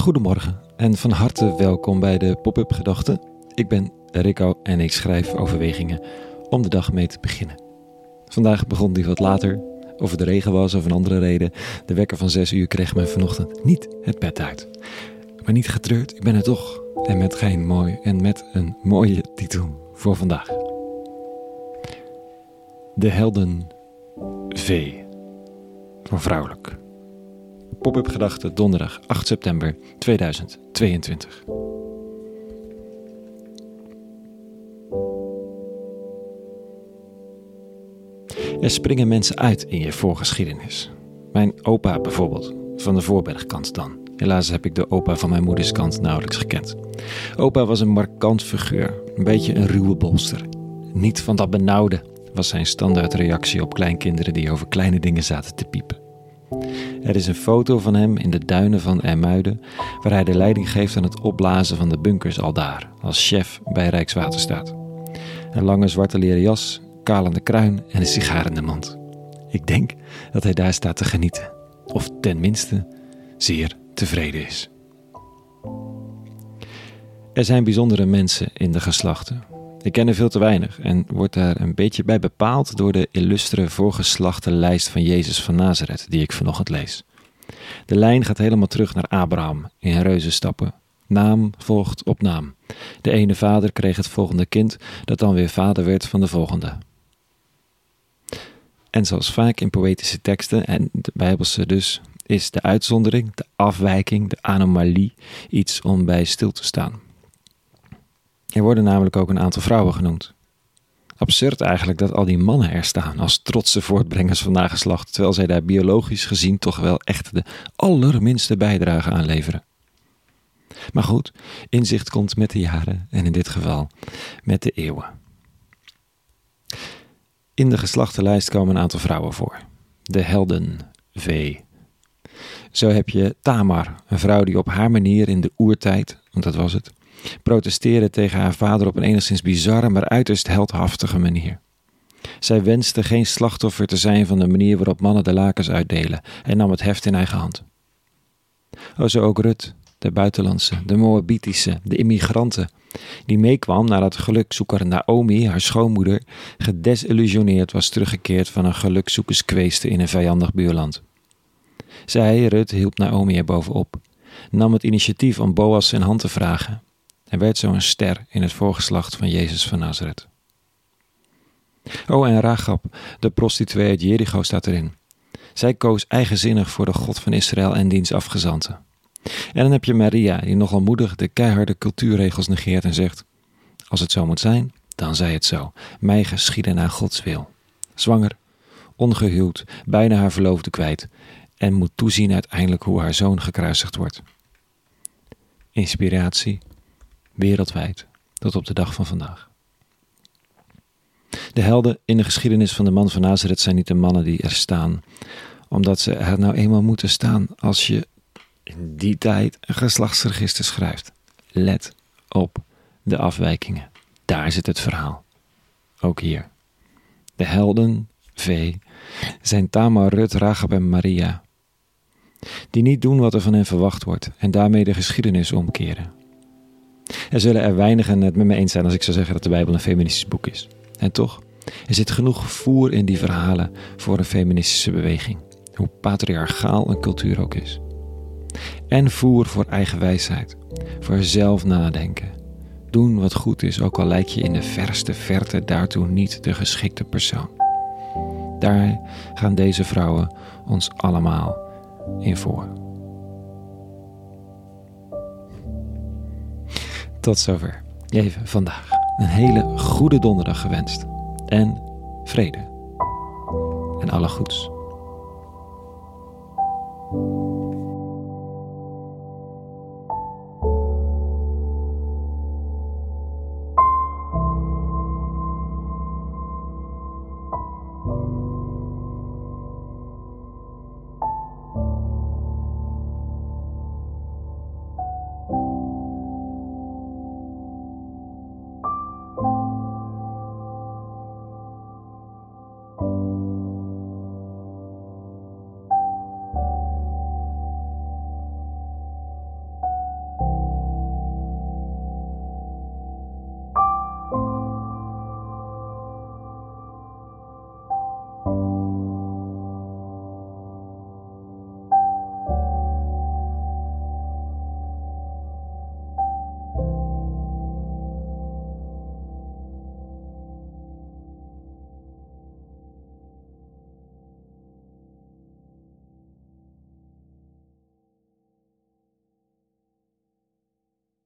Goedemorgen en van harte welkom bij de Pop-up Gedachten. Ik ben Rico en ik schrijf overwegingen om de dag mee te beginnen. Vandaag begon die wat later, of het regen was of een andere reden. De wekker van 6 uur kreeg me vanochtend niet het bed uit. Maar niet getreurd, ik ben er toch. En met geen mooi en met een mooie titel voor vandaag. De helden V. Van vrouwelijk. Pop-up gedachte donderdag 8 september 2022. Er springen mensen uit in je voorgeschiedenis. Mijn opa bijvoorbeeld, van de Voorbergkant dan. Helaas heb ik de opa van mijn moeders kant nauwelijks gekend. Opa was een markant figuur, een beetje een ruwe bolster. Niet van dat benauwde, was zijn standaardreactie op kleinkinderen die over kleine dingen zaten te piepen. Er is een foto van hem in de duinen van Ermuiden, waar hij de leiding geeft aan het opblazen van de bunkers al daar, als chef bij Rijkswaterstaat. Een lange zwarte leren jas, kalende kruin en een sigaar in de mond. Ik denk dat hij daar staat te genieten, of tenminste zeer tevreden is. Er zijn bijzondere mensen in de geslachten. Ik ken er veel te weinig en word daar een beetje bij bepaald door de illustre voorgeslachte lijst van Jezus van Nazareth die ik vanochtend lees. De lijn gaat helemaal terug naar Abraham in reuzenstappen. Naam volgt op naam. De ene vader kreeg het volgende kind, dat dan weer vader werd van de volgende. En zoals vaak in poëtische teksten, en de Bijbelse dus, is de uitzondering, de afwijking, de anomalie iets om bij stil te staan. Er worden namelijk ook een aantal vrouwen genoemd. Absurd eigenlijk dat al die mannen er staan als trotse voortbrengers van nageslacht, terwijl zij daar biologisch gezien toch wel echt de allerminste bijdrage aan leveren. Maar goed, inzicht komt met de jaren en in dit geval met de eeuwen. In de geslachtenlijst komen een aantal vrouwen voor. De helden V. Zo heb je Tamar, een vrouw die op haar manier in de oertijd, want dat was het, protesteerde tegen haar vader op een enigszins bizarre, maar uiterst heldhaftige manier. Zij wenste geen slachtoffer te zijn van de manier waarop mannen de lakens uitdelen en nam het heft in eigen hand. O, zo ook Rut, de buitenlandse, de Moabitische, de immigranten, die meekwam nadat gelukzoeker Naomi, haar schoonmoeder, gedesillusioneerd was teruggekeerd van een gelukzoekerskweeste in een vijandig buurland. Zij, Rut, hielp Naomi er bovenop, nam het initiatief om Boas zijn hand te vragen en werd zo een ster in het voorgeslacht van Jezus van Nazareth. Oh, en Rachab, de prostituee uit Jericho, staat erin. Zij koos eigenzinnig voor de God van Israël en diens afgezanten. En dan heb je Maria, die nogal moedig de keiharde cultuurregels negeert en zegt: Als het zo moet zijn, dan zij het zo. Mij geschieden naar Gods wil. Zwanger, ongehuwd, bijna haar verloofde kwijt en moet toezien uiteindelijk hoe haar zoon gekruisigd wordt. Inspiratie, wereldwijd, tot op de dag van vandaag. De helden in de geschiedenis van de man van Nazareth zijn niet de mannen die er staan, omdat ze er nou eenmaal moeten staan als je in die tijd een geslachtsregister schrijft. Let op de afwijkingen. Daar zit het verhaal. Ook hier. De helden, V, zijn Tamar, Rut, Rachab en Maria. Die niet doen wat er van hen verwacht wordt en daarmee de geschiedenis omkeren. Er zullen er weinigen het met me eens zijn als ik zou zeggen dat de Bijbel een feministisch boek is. En toch, er zit genoeg voer in die verhalen voor een feministische beweging, hoe patriarchaal een cultuur ook is. En voer voor eigen wijsheid, voor zelf nadenken. Doen wat goed is, ook al lijk je in de verste verte daartoe niet de geschikte persoon. Daar gaan deze vrouwen ons allemaal in voor. Tot zover. Even vandaag. Een hele goede donderdag gewenst. En vrede. En alle goeds.